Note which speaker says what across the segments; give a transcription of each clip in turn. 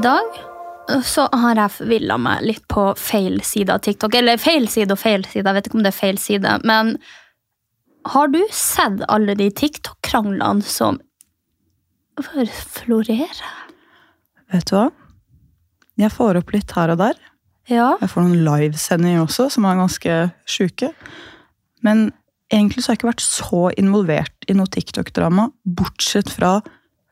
Speaker 1: I dag så har jeg forvilla meg litt på feil side av TikTok. Eller feil side og feil side, jeg vet ikke om det er feil side. Men har du sett alle de TikTok-kranglene som florerer?
Speaker 2: Vet du hva? Jeg får opp litt her og der.
Speaker 1: Ja.
Speaker 2: Jeg får noen livesendinger også, som er ganske sjuke. Men egentlig så har jeg ikke vært så involvert i noe TikTok-drama, bortsett fra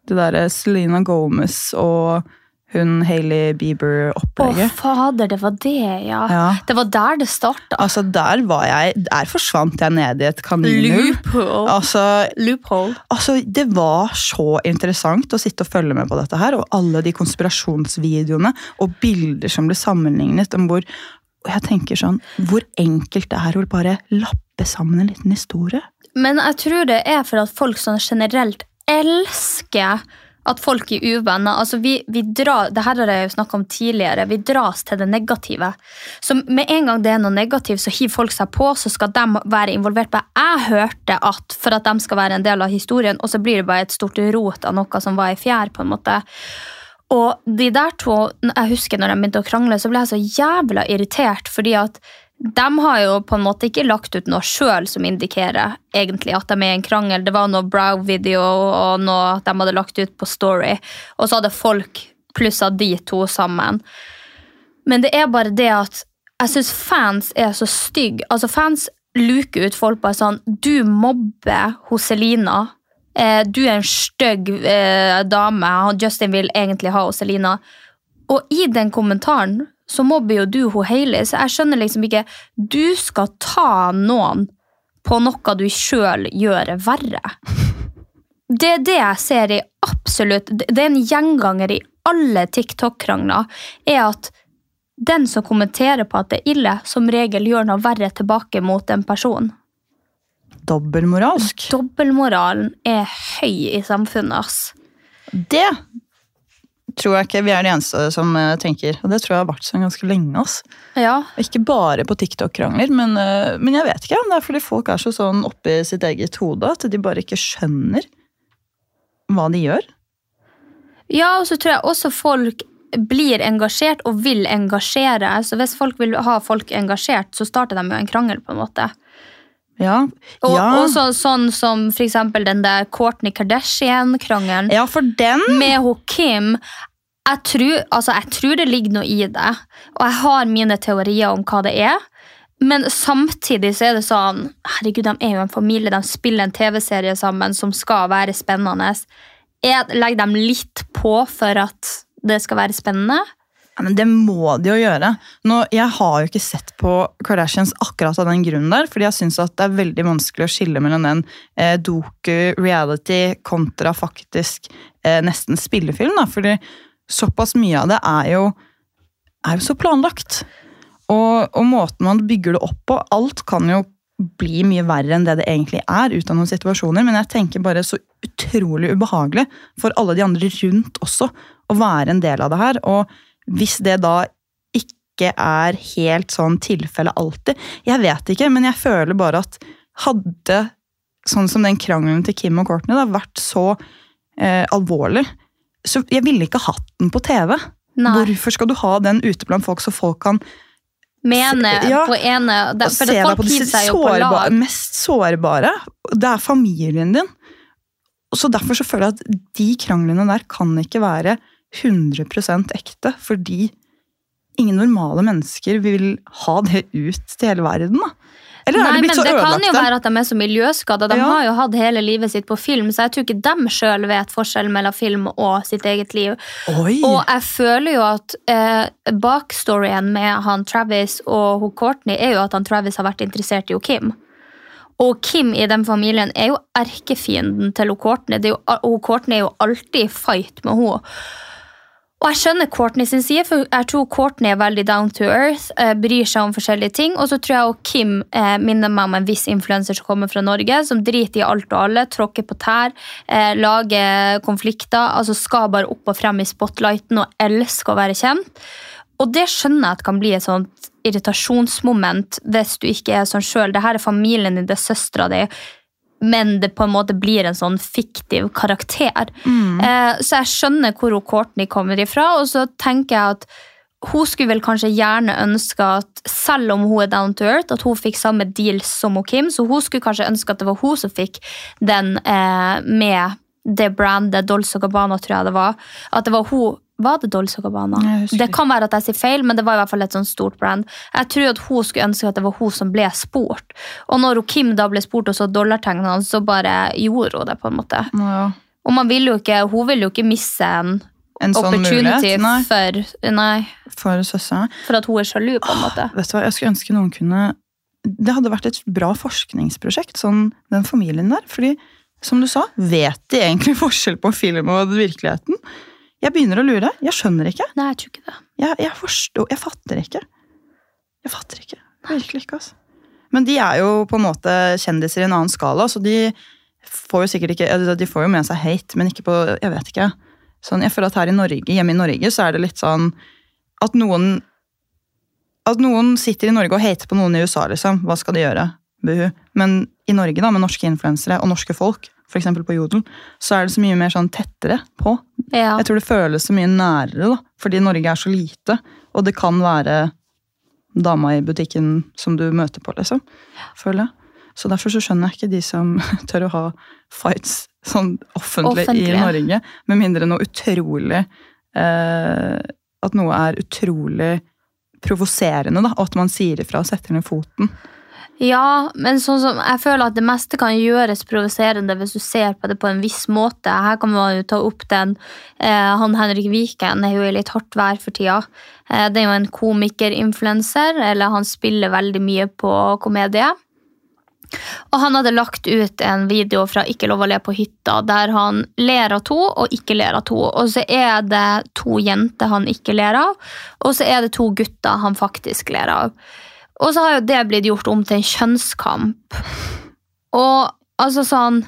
Speaker 2: det derre Selena Gomez og hun Hailey Bieber-opplegget.
Speaker 1: Å, fader, det var det, ja.
Speaker 2: Ja.
Speaker 1: Det var der det starta.
Speaker 2: Altså, der var jeg Der forsvant jeg ned i et kaninhull.
Speaker 1: Loophole.
Speaker 2: Altså,
Speaker 1: Loophole.
Speaker 2: Altså, Det var så interessant å sitte og følge med på dette her, og alle de konspirasjonsvideoene og bilder som ble sammenlignet. om hvor, og jeg tenker sånn, Hvor enkelt det er å bare lappe sammen en liten historie.
Speaker 1: Men jeg tror det er for at folk sånn generelt elsker at folk er uvenner. Altså vi, vi drar, det her har jeg jo snakket om tidligere. Vi dras til det negative. Så med en gang det er noe negativt, så hiver folk seg på, så skal de være involvert. Jeg hørte at for at de skal være en del av historien, og så blir det bare et stort rot av noe som var i fjær. på en måte. Og de der to, jeg husker når de begynte å krangle, så ble jeg så jævla irritert, fordi at de har jo på en måte ikke lagt ut noe sjøl som indikerer egentlig at de er i en krangel. Det var noe brow-video og noe de hadde lagt ut på Story. Og så hadde folk plussa de to sammen. Men det er bare det at jeg syns fans er så stygge. Altså Fans luker ut folk bare sånn Du mobber Selina. Eh, du er en stygg eh, dame. Justin vil egentlig ha Selina. Og i den kommentaren så mobber jo du hun Hailey, så jeg skjønner liksom ikke Du skal ta noen på noe du sjøl gjør verre. Det er det jeg ser i absolutt Det er en gjenganger i alle TikTok-krangler, er at den som kommenterer på at det er ille, som regel gjør noe verre tilbake mot en person.
Speaker 2: Dobbeltmoralsk.
Speaker 1: Dobbeltmoralen er høy i samfunnet, ass.
Speaker 2: Det tror jeg ikke vi er de eneste som eh, tenker. Og det tror jeg har vært sånn ganske lenge. ass.
Speaker 1: Ja,
Speaker 2: Ikke bare på TikTok-krangler, men, eh, men jeg vet ikke om det er fordi folk er så sånn oppi sitt eget hode at de bare ikke skjønner hva de gjør.
Speaker 1: Ja, og så tror jeg også folk blir engasjert og vil engasjere. Så hvis folk vil ha folk engasjert, så starter de jo en krangel, på en måte.
Speaker 2: Ja,
Speaker 1: Og
Speaker 2: ja.
Speaker 1: også sånn som for eksempel den der Kourtney Kardashian-krangelen
Speaker 2: ja for den
Speaker 1: med hun Kim. Jeg tror, altså, jeg tror det ligger noe i det, og jeg har mine teorier om hva det er. Men samtidig så er det sånn Herregud, de er jo en familie, de spiller en TV-serie sammen som skal være spennende. Jeg legger dem litt på for at det skal være spennende.
Speaker 2: Ja, men Det må de jo gjøre. Nå, jeg har jo ikke sett på Kardashians akkurat av den grunnen der, fordi jeg syns det er veldig vanskelig å skille mellom den eh, doku-reality kontra faktisk eh, nesten spillefilm. da, fordi såpass mye av det er jo, er jo så planlagt. Og, og måten man bygger det opp på Alt kan jo bli mye verre enn det det egentlig er, ut av noen situasjoner, men jeg tenker bare så utrolig ubehagelig for alle de andre rundt også å være en del av det her. Og hvis det da ikke er helt sånn tilfelle alltid Jeg vet ikke, men jeg føler bare at hadde sånn som den krangelen til Kim og Courtney da, vært så eh, alvorlig, så jeg ville ikke hatt den på TV.
Speaker 1: Nei.
Speaker 2: Hvorfor skal du ha den ute blant folk, så folk kan
Speaker 1: Mene
Speaker 2: Ja,
Speaker 1: på ene det, For
Speaker 2: se
Speaker 1: det,
Speaker 2: deg
Speaker 1: folk hiver seg jo på lag.
Speaker 2: mest sårbare. Det er familien din. Så Derfor så føler jeg at de kranglene der kan ikke være 100% ekte, fordi ingen normale mennesker vil ha det ut til hele verden. da. Eller er
Speaker 1: Nei,
Speaker 2: det blitt
Speaker 1: men
Speaker 2: ødelagte?
Speaker 1: det kan jo være at de er så miljøskada. De
Speaker 2: Ja.
Speaker 1: har jo hatt hele livet sitt på film, så jeg tror ikke de sjøl vet forskjellen mellom film og sitt eget liv.
Speaker 2: Oi!
Speaker 1: Og jeg føler jo at eh, backstoryen med han Travis og hun Courtney er jo at han Travis har vært interessert i hun Kim. Og Kim i den familien er jo erkefienden til hun Courtney. Det er jo, Courtney er jo alltid i fight med henne. Og jeg skjønner Courtney sin side, for jeg tror Courtney er veldig down to earth, eh, bryr seg om forskjellige ting. Og så tror jeg Kim eh, minner meg om en viss influenser som kommer fra Norge, som driter i alt og alle, tråkker på tær, eh, lager konflikter, altså skal bare opp og frem i spotlighten og elsker å være kjent. Og det skjønner jeg at kan bli et sånt irritasjonsmoment hvis du ikke er sånn sjøl. Det her er familien din, det er søstera di. Men det på en måte blir en sånn fiktiv karakter. Eh, så jeg skjønner hvor hun Courtney kommer ifra, og så tenker jeg at hun skulle vel kanskje gjerne ønske at selv om hun er down to earth, at hun fikk samme deal som hun Kim, så hun skulle kanskje ønske at det var hun som fikk den eh, med det brandet Dolce Gabbana, tror jeg det var. At det var hun Var det Dolce Gabbana? Det kan være at jeg sier feil, men det var i hvert fall et sånn stort brand. Jeg tror at hun skulle ønske at det var hun som ble spurt. Og når Kim da ble spurt og så dollartegnene, så bare gjorde hun det, på en måte.
Speaker 2: Ja.
Speaker 1: Og man vil jo ikke, hun vil jo ikke misse en
Speaker 2: En sånn
Speaker 1: opportunity?
Speaker 2: Nei,
Speaker 1: for, nei,
Speaker 2: for søstera.
Speaker 1: for at hun er sjalu, på en måte.
Speaker 2: Vet du hva, jeg skulle ønske noen kunne Det hadde vært et bra forskningsprosjekt, sånn, den familien der. Fordi, som du sa, vet de egentlig forskjell på film og virkeligheten? Jeg begynner å lure. Jeg skjønner ikke.
Speaker 1: Nei, jeg tror ikke det.
Speaker 2: Jeg, jeg forstår Jeg fatter ikke. Jeg fatter ikke. Virkelig ikke, altså. Men de er jo på en måte kjendiser i en annen skala, så de får jo sikkert ikke De får jo med seg hate, men ikke på Jeg vet ikke. Sånn, jeg føler at her i Norge, hjemme i Norge så er det litt sånn at noen At noen sitter i Norge og hater på noen i USA, liksom. Hva skal de gjøre? Buhu. Men i Norge, da, med norske influensere og norske folk, f.eks. på Jodel, så er det så mye mer sånn tettere på.
Speaker 1: Ja.
Speaker 2: Jeg tror det føles så mye nærere, da, fordi Norge er så lite. Og det kan være dama i butikken som du møter på, liksom. Føler jeg. Så derfor så skjønner jeg ikke de som tør å ha fights sånn offentlig,
Speaker 1: Offentlig.
Speaker 2: i Norge. Med mindre noe utrolig eh, At noe er utrolig provoserende, da. Og at man sier ifra og setter ned foten.
Speaker 1: Ja, men sånn som, jeg føler at det meste kan gjøres provoserende hvis du ser på det på en viss måte. Her kan man jo ta opp den eh, Han Henrik Viken er jo i litt hardt vær for tida. Eh, det er jo en komikerinfluenser, eller han spiller veldig mye på komedie. Og han hadde lagt ut en video fra Ikke lov å le på hytta, der han ler av to og ikke ler av to. Og så er det to jenter han ikke ler av, og så er det to gutter han faktisk ler av. Og så har jo det blitt gjort om til en kjønnskamp. Og altså sånn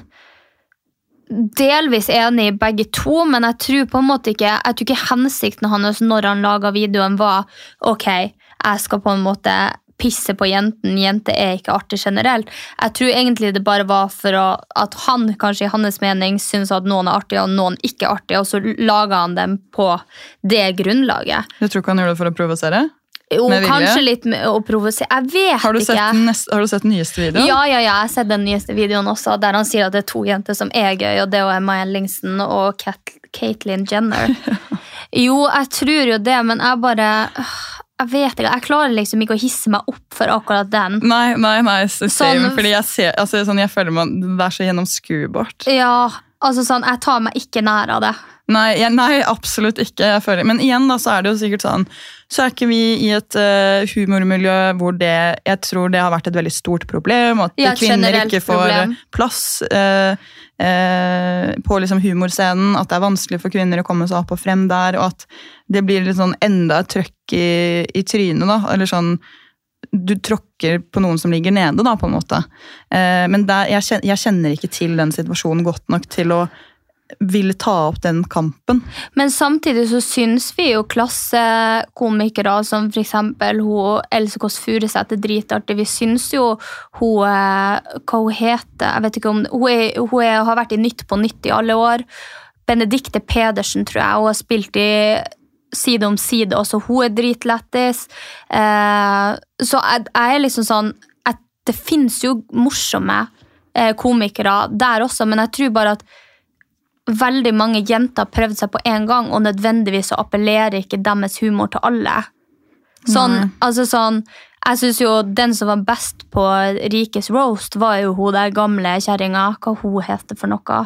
Speaker 1: Delvis enig i begge to, men jeg tror på en måte ikke Jeg tror ikke hensikten hans når han laga videoen, var ok, jeg skal på en måte pisse på jenten. Jenter er ikke artig generelt. Jeg tror egentlig det bare var for å, at han kanskje i hans mening syns at noen er artige og noen ikke er artige, og så laga han dem på det grunnlaget.
Speaker 2: Du tror ikke han gjorde det for å provosere?
Speaker 1: Jo, kanskje litt med å provosere. Jeg vet
Speaker 2: Har du,
Speaker 1: ikke.
Speaker 2: sett den neste, har du sett den nyeste videoen?
Speaker 1: Ja, ja, ja, jeg har sett den nyeste videoen også, der han sier at det er to jenter som er gøy, og det er Maya Ellingsen og Kat Caitlyn Jenner. Jo, jeg tror jo det, men jeg bare Jeg vet ikke, jeg klarer liksom ikke å hisse meg opp for akkurat den.
Speaker 2: Nei, nei, nei, same,
Speaker 1: Sånn-
Speaker 2: fordi jeg ser, altså, sånn, jeg føler man, det er så gjennomskuebart.
Speaker 1: Ja, altså sånn, jeg tar meg ikke nær av det.
Speaker 2: Nei, jeg, nei, absolutt ikke. Jeg føler. Men igjen da, så er det jo sikkert sånn Så er ikke vi i et uh, humormiljø hvor det Jeg tror det har vært et veldig stort problem. At
Speaker 1: Ja,
Speaker 2: kvinner ikke får
Speaker 1: problem.
Speaker 2: plass uh, uh, på liksom humorscenen. At det er vanskelig for kvinner å komme seg opp og frem der. Og at det blir litt sånn enda et trøkk i, i trynet. da, eller sånn du tråkker på noen som ligger nede, da, på en måte. Eh, men der, jeg, kjenner, jeg kjenner ikke til den situasjonen godt nok til å ville ta opp den kampen.
Speaker 1: Men samtidig så syns vi jo klassekomikere som eksempel Else Kåss Furuseth er dritartig. Vi syns jo hun eh, Hva hun heter Jeg vet ikke om Hun, er, hun er, har vært i Nytt på Nytt i alle år. Benedicte Pedersen, tror jeg. Hun har spilt i Side om side også. Hun er dritlættis. Eh, så jeg, jeg er liksom sånn at Det fins jo morsomme eh, komikere der også, men jeg tror bare at veldig mange jenter har prøvd seg på en gang, og nødvendigvis så appellerer ikke deres humor til alle. Sånn,
Speaker 2: Nei.
Speaker 1: altså sånn, jeg synes jo den som var best på Rikes roast, var jo hun der gamle kjerringa. Hva hun heter for noe?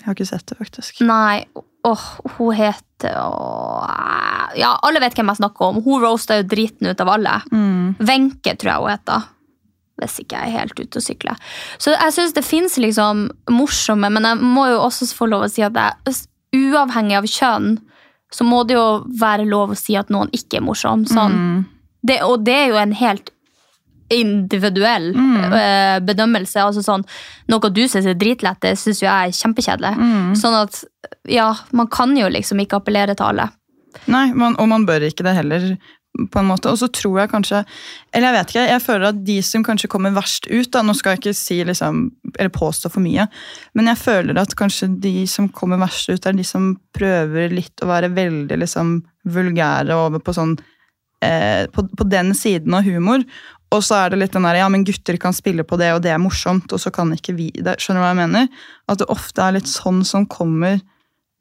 Speaker 2: Jeg har ikke sett det, faktisk.
Speaker 1: Nei, åh, hun heter åh, Ja, alle vet hvem jeg snakker om. Hun roasta jo driten ut av alle.
Speaker 2: Mm.
Speaker 1: Tror jeg hun heter. Hvis ikke jeg er helt ute å sykle. Så jeg syns det fins liksom morsomme, men jeg må jo også få lov å si at jeg, uavhengig av kjønn, så må det jo være lov å si at noen ikke er morsom. Sånn.
Speaker 2: Mm.
Speaker 1: Det, og det er jo en helt individuell mm. bedømmelse. Altså sånn, noe du syns er dritlett, det syns jo jeg er kjempekjedelig. Sånn at ja, man kan jo liksom ikke appellere til alle.
Speaker 2: Nei, man, og man bør ikke det heller, på en måte. Og så tror jeg kanskje Eller jeg vet ikke, jeg føler at de som kanskje kommer verst ut da, Nå skal jeg ikke si liksom, eller påstå for mye, men jeg føler at kanskje de som kommer verst ut, er de som prøver litt å være veldig liksom vulgære over på sånn eh, på, på den siden av humor. Og så er det litt den der, ja, men gutter kan spille på det, og det er morsomt, og så kan ikke vi det. Skjønner du hva jeg mener? At det ofte er litt sånn som kommer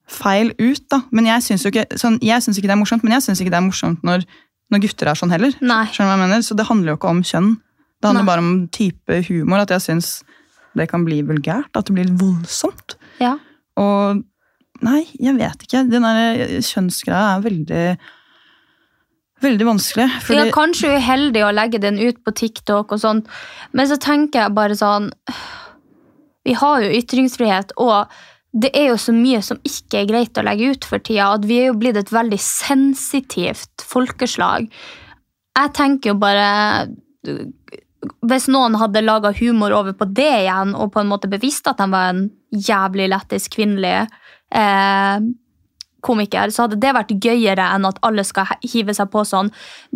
Speaker 2: feil ut, da. Men jeg syns ikke, sånn, ikke det er morsomt, men jeg syns ikke det er morsomt når, når gutter er sånn heller.
Speaker 1: Nei.
Speaker 2: Skjønner du hva jeg mener? Så det handler jo ikke om kjønn. Det handler
Speaker 1: Nei.
Speaker 2: bare om type humor, at jeg syns det kan bli vulgært, at det blir voldsomt.
Speaker 1: Ja.
Speaker 2: Og nei, jeg vet ikke. Den der kjønnsgreia er veldig Veldig vanskelig. Fordi,
Speaker 1: Ja, kanskje uheldig å legge den ut på TikTok og sånt, men så tenker jeg bare sånn Vi har jo ytringsfrihet, og det er jo så mye som ikke er greit å legge ut for tida, at vi er jo blitt et veldig sensitivt folkeslag. Jeg tenker jo bare Hvis noen hadde laga humor over på det igjen, og på en måte bevisst at de var en jævlig lættis kvinnelig eh, komiker, så hadde det vært gøyere enn at alle skal hive seg på sånn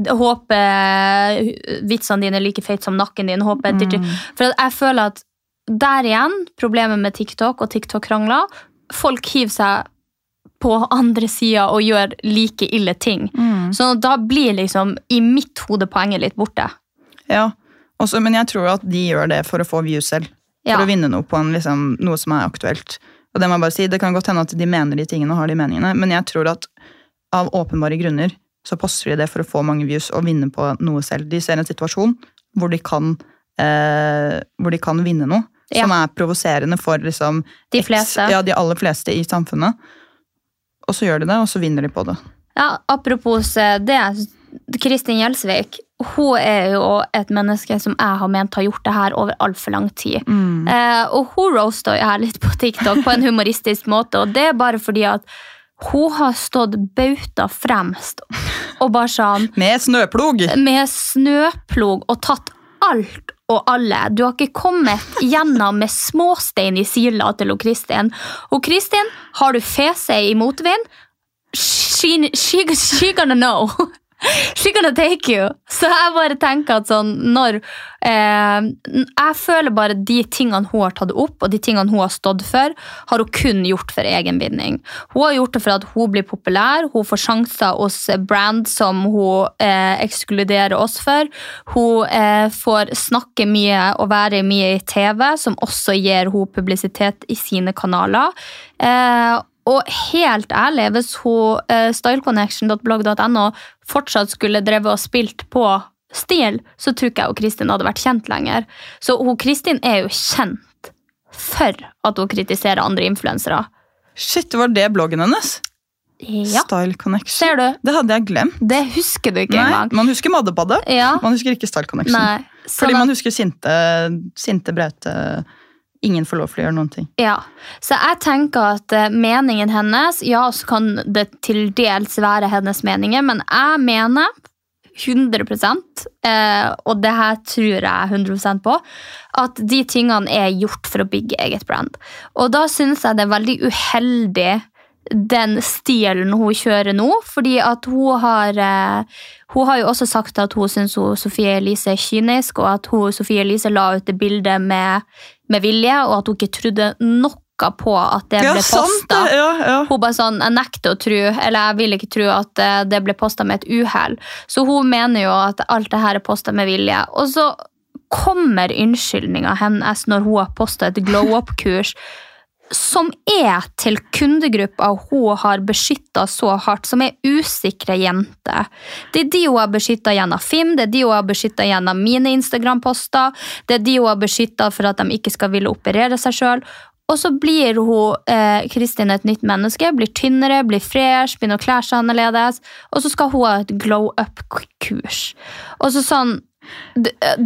Speaker 1: Håper vitsene dine er like feite som nakken din. Håper mm. For jeg føler at der igjen, problemet med TikTok og TikTok-krangler, folk hiver seg på andre sida og gjør like ille ting.
Speaker 2: Mm.
Speaker 1: Så da blir liksom i mitt hode poenget litt borte.
Speaker 2: Ja, også, men jeg tror at de gjør det for å få views selv. For
Speaker 1: Ja.
Speaker 2: å vinne noe på en, liksom, noe som er aktuelt. Og Det må jeg bare si, det kan godt hende at de mener de tingene og har de meningene, men jeg tror at av åpenbare grunner så poster de det for å få mange views og vinne på noe selv. De ser en situasjon hvor de kan, eh, hvor de kan vinne noe
Speaker 1: Ja.
Speaker 2: som er provoserende for liksom,
Speaker 1: De fleste.
Speaker 2: Ja, de aller fleste i samfunnet. Og så gjør de det, og så vinner de på det.
Speaker 1: Ja, apropos eh, det, Kristin Gjelsvik, hun er jo et menneske som jeg har ment har gjort det her over altfor lang tid. Eh, og hun roasta jeg her litt på TikTok på en humoristisk måte, og det er bare fordi at hun har stått bauta fremst og bare sånn
Speaker 2: Med snøplog!
Speaker 1: med snøplog og tatt alt og alle. Du har ikke kommet gjennom med småstein i sila til hun Kristin. Og Kristin, har du fese i motvind? She, she, she gonna know. She gonna take you. Så jeg bare tenker at sånn når eh, Jeg føler bare de tingene hun har tatt opp, og de tingene hun har stått for, har hun kun gjort for egen vinning. Hun har gjort det for at hun blir populær, hun får sjanser hos brand som hun eh, ekskluderer oss for. Hun eh, får snakke mye og være mye i TV, som også gir hun publisitet i sine kanaler. Eh, og helt ærlig, hvis hun uh, styleconnection.blogg.no fortsatt skulle drevet og spilt på stil, så tror ikke jeg hun Kristin hadde vært kjent lenger. Så hun Kristin er jo kjent for at hun kritiserer andre influensere.
Speaker 2: Shit, var det bloggen hennes?
Speaker 1: Ja,
Speaker 2: Style Connection.
Speaker 1: ser du?
Speaker 2: Det hadde jeg glemt.
Speaker 1: Det husker du ikke
Speaker 2: Nei,
Speaker 1: engang.
Speaker 2: Man husker Maddebadet,
Speaker 1: Ja,
Speaker 2: Man husker ikke Style Connection.
Speaker 1: nei.
Speaker 2: Fordi man husker sinte, sinte braute Ingen får lov til å gjøre noen ting.
Speaker 1: Ja, så jeg tenker at eh, meningen hennes, ja, så kan det til dels være hennes meninger, men jeg mener 100 eh, og det her tror jeg 100% på, at de tingene er gjort for å bygge eget brand. Og da synes jeg det er veldig uheldig den stilen hun kjører nå, fordi at hun har eh, Hun har jo også sagt at hun syns Sofie Elise er kynisk, og at hun Sofie Elise la ut det bildet med, med vilje, og at hun ikke trodde noe på at det ble posta.
Speaker 2: Ja, ja.
Speaker 1: Hun bare sånn, Jeg nekter å tro, eller jeg vil ikke tro at eh, det ble posta med et uhell. Så hun mener jo at alt det her er posta med vilje. Og så kommer unnskyldninga hennes når hun har posta et glow up-kurs. Som er til kundegruppa hun har beskytta så hardt, som er usikre jenter. Det er de hun har beskytta gjennom Fim, det er de hun har beskytta gjennom mine Instagram-poster, det er de hun har beskytta for at de ikke skal ville operere seg sjøl. Og så blir hun, eh, Kristin et nytt menneske, blir tynnere, blir fresh, begynner å kle seg annerledes. Og så skal hun ha et glow up-kurs. Og så sånn,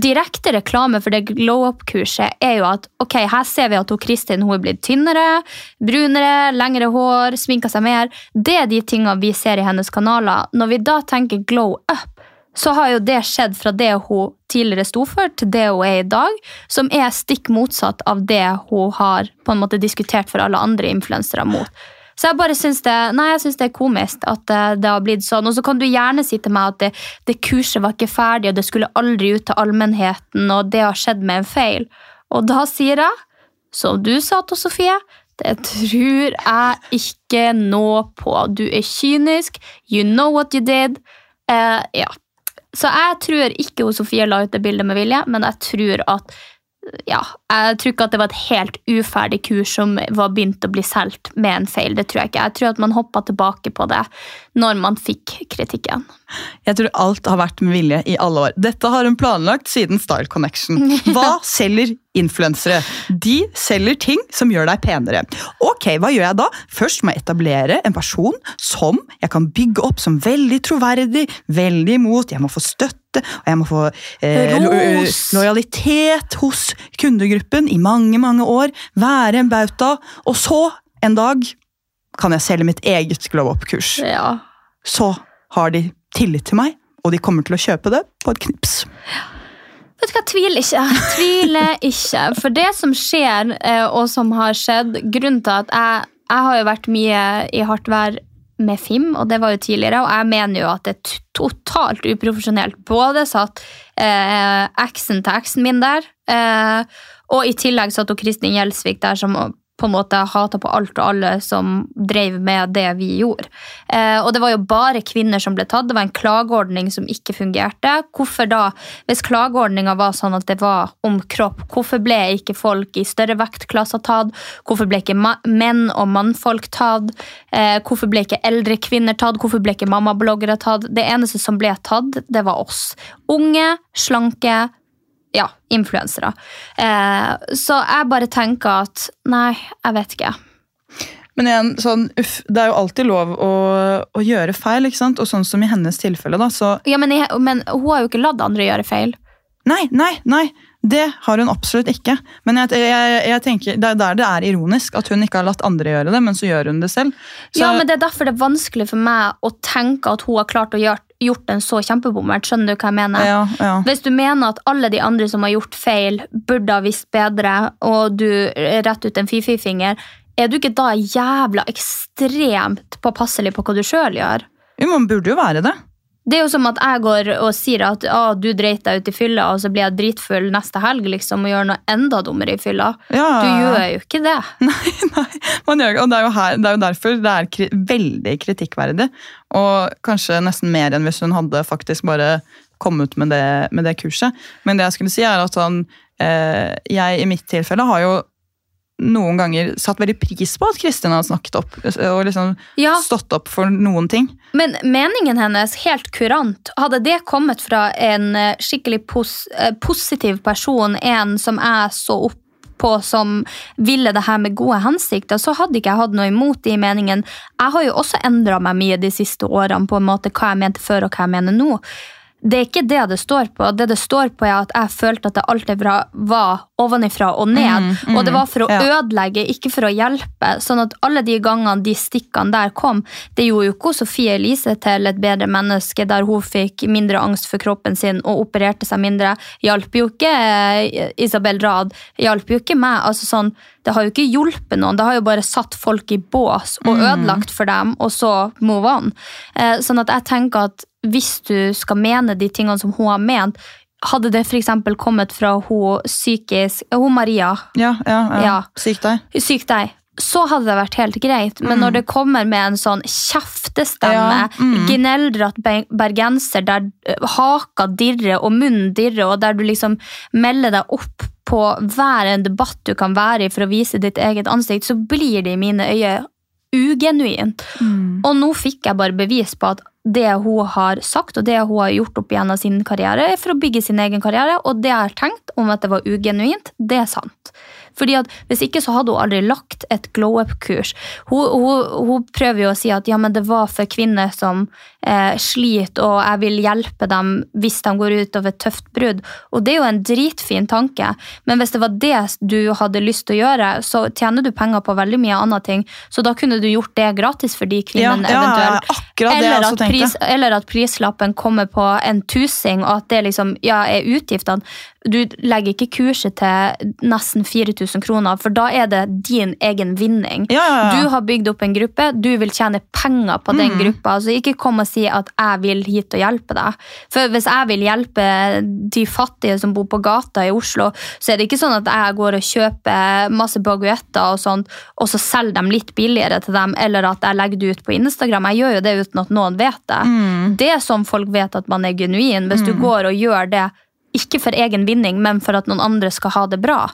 Speaker 1: Direkte reklame for det glow up-kurset er jo at ok, her ser vi at hun Kristin hun er blitt tynnere, brunere, lengre hår, sminka seg mer. Det er de tingene vi ser i hennes kanaler. Når vi da tenker glow up, så har jo det skjedd fra det hun tidligere sto for, til det hun er i dag, som er stikk motsatt av det hun har på en måte diskutert for alle andre influensere mot. Så jeg bare syns det, nei, jeg synes det er komisk at eh, det har blitt sånn. Og så kan du gjerne si til meg at det, det kurset var ikke ferdig, og det skulle aldri ut til allmennheten, og det har skjedd med en feil. Og da sier jeg, som du sa til Sofie, det tror jeg ikke noe på. Du er kynisk, you know what you did. Eh, ja. Så jeg tror ikke Sofie la ut det bildet med vilje, men jeg tror at ja, jeg tror ikke at det var et helt uferdig kurs som var begynt å bli solgt med en feil. Det tror jeg ikke. Jeg tror at man hoppa tilbake på det når man fikk kritikken.
Speaker 2: Jeg tror alt har vært med vilje i alle år. Dette har hun planlagt siden Style Connection. Hva selger influensere? De selger ting som gjør deg penere. Ok, hva gjør jeg da? Først må jeg etablere en person som jeg kan bygge opp som veldig troverdig, veldig imot. Jeg må få støtte, og jeg må få eh, lo lojalitet hos kundegruppen i mange, mange år. Være en bauta. Og så, en dag, kan jeg selge mitt eget glow up-kurs
Speaker 1: Ja.
Speaker 2: så har de tillit til meg, og de kommer til å kjøpe det på et knips.
Speaker 1: Vet du hva, tviler ikke. Tviler ikke. For det som skjer, eh, og som har skjedd Grunnen til at jeg, jeg har jo vært mye i hardt vær med Fim, og det var jo tidligere, og jeg mener jo at det er totalt uprofesjonelt. Både satt eh, eksen til eksen min der, eh, og i tillegg satt hun Kristin Gjelsvik der som på en måte hata på alt og alle som drev med det vi gjorde. Eh, og det var jo bare kvinner som ble tatt. Det var en klageordning som ikke fungerte. Hvorfor da, hvis klageordninga var sånn at det var om kropp, hvorfor ble ikke folk i større vektklasser tatt? Hvorfor ble ikke menn og mannfolk tatt? Eh, hvorfor ble ikke eldre kvinner tatt? Hvorfor ble ikke mammabloggere tatt? Det eneste som ble tatt, det var oss. Unge, slanke, ja, influensere. Eh, så jeg bare tenker at nei, jeg vet ikke.
Speaker 2: Men igjen, sånn, uff, det er jo alltid lov å, å gjøre feil, ikke sant? Og sånn som i hennes tilfelle, da, så
Speaker 1: Ja, men, jeg, men hun har jo ikke latt andre gjøre feil.
Speaker 2: Nei, nei, nei! Det har hun absolutt ikke. Men jeg, jeg, jeg tenker, det er der det er ironisk at hun ikke har latt andre gjøre det, men så gjør hun det selv. Så,
Speaker 1: Ja, men Det er derfor det er vanskelig for meg å tenke at hun har klart å gjøre, gjort en så kjempebommert. Skjønner du hva jeg mener?
Speaker 2: ja, ja.
Speaker 1: Hvis du mener at alle de andre som har gjort feil, burde ha visst bedre, og du rett ut en fifi-finger, er du ikke da jævla ekstremt påpasselig på hva du sjøl gjør?
Speaker 2: Jo, Man burde jo være det.
Speaker 1: Det er jo som at jeg går og sier at ah, du dreit deg ut i fylla, og så blir jeg dritfull neste helg liksom, og gjør noe enda dummere i fylla.
Speaker 2: Ja,
Speaker 1: Du gjør jo ikke det.
Speaker 2: Nei, nei, man gjør, og det er, her, det er jo derfor det er kri veldig kritikkverdig. Og kanskje nesten mer enn hvis hun hadde faktisk bare kommet med det, med det kurset. Men det jeg skulle si er at sånn, eh, jeg i mitt tilfelle har jo noen ganger satt veldig pris på at Kristin har snakket opp og liksom
Speaker 1: Ja,
Speaker 2: stått opp for noen ting.
Speaker 1: Men meningen hennes, helt kurant, hadde det kommet fra en eh, skikkelig pos eh, positiv person, en som jeg så opp på som ville det her med gode hensikter, så hadde ikke jeg hatt noe imot de meningen. Jeg har jo også endra meg mye de siste årene på en måte hva jeg mente før og hva jeg mener nå. Det er ikke det det står på. Det det står på er at jeg følte at det alltid var, ovenifra og ned.
Speaker 2: Mm, mm,
Speaker 1: og det var for å
Speaker 2: ja.
Speaker 1: ødelegge, ikke for å hjelpe. Sånn at alle de gangene de stikkene der kom, det gjorde jo ikke Sofie Elise til et bedre menneske, der hun fikk mindre angst for kroppen sin og opererte seg mindre. Hjalp jo ikke eh, Isabel Rad. Hjalp jo ikke meg. altså sånn, Det har jo ikke hjulpet noen. Det har jo bare satt folk i bås og ødelagt for dem, og så move on. Eh, sånn at jeg tenker at hvis du skal mene de tingene som hun har ment, hadde det f.eks. kommet fra hun psykisk Hun Maria,
Speaker 2: Ja, ja, ja.
Speaker 1: Ja.
Speaker 2: Syk deg.
Speaker 1: syk deg, så hadde det vært helt greit. Men når det kommer med en sånn kjeftestemme,
Speaker 2: Ja, mm.
Speaker 1: gneldrete bergenser der eh, haka dirrer og munnen dirrer, og der du liksom melder deg opp på hver en debatt du kan være i for å vise ditt eget ansikt, så blir det i mine øyne ugenuint. Og nå fikk jeg bare bevis på at det hun har sagt og det hun har gjort opp igjen av sin karriere, er for å bygge sin egen karriere, og det jeg har tenkt om at det var ugenuint, det er sant. Fordi at Hvis ikke så hadde hun aldri lagt et glow up-kurs. Hun, hun, hun prøver jo å si at ja, men det var for kvinner som eh, sliter, og jeg vil hjelpe dem hvis de går ut av et tøft brudd. Og Det er jo en dritfin tanke, men hvis det var det du hadde lyst til å gjøre, så tjener du penger på veldig mye andre ting, så da kunne du gjort det gratis for de kvinnene
Speaker 2: Ja, ja,
Speaker 1: eventuelt.
Speaker 2: akkurat det
Speaker 1: eller, at. Pris, eller at prislappen kommer på en tusing, og at det liksom, ja, er utgiftene. Du legger ikke kurset til nesten 4000 kroner, for da er det din egen vinning.
Speaker 2: Ja, ja, ja.
Speaker 1: Du har bygd opp en gruppe, du vil tjene penger på den gruppa. Så ikke kom og si at jeg vil hit og hjelpe deg. For hvis jeg vil hjelpe de fattige som bor på gata i Oslo, så er det ikke sånn at jeg går og kjøper masse baguetter og sånt, og så selger dem litt billigere til dem, eller at jeg legger det ut på Instagram. Jeg gjør jo det uten at noen vet det. Det er sånn folk vet at man er genuin. Hvis du går og gjør det, ikke for egen vinning, men for at noen andre skal ha det bra.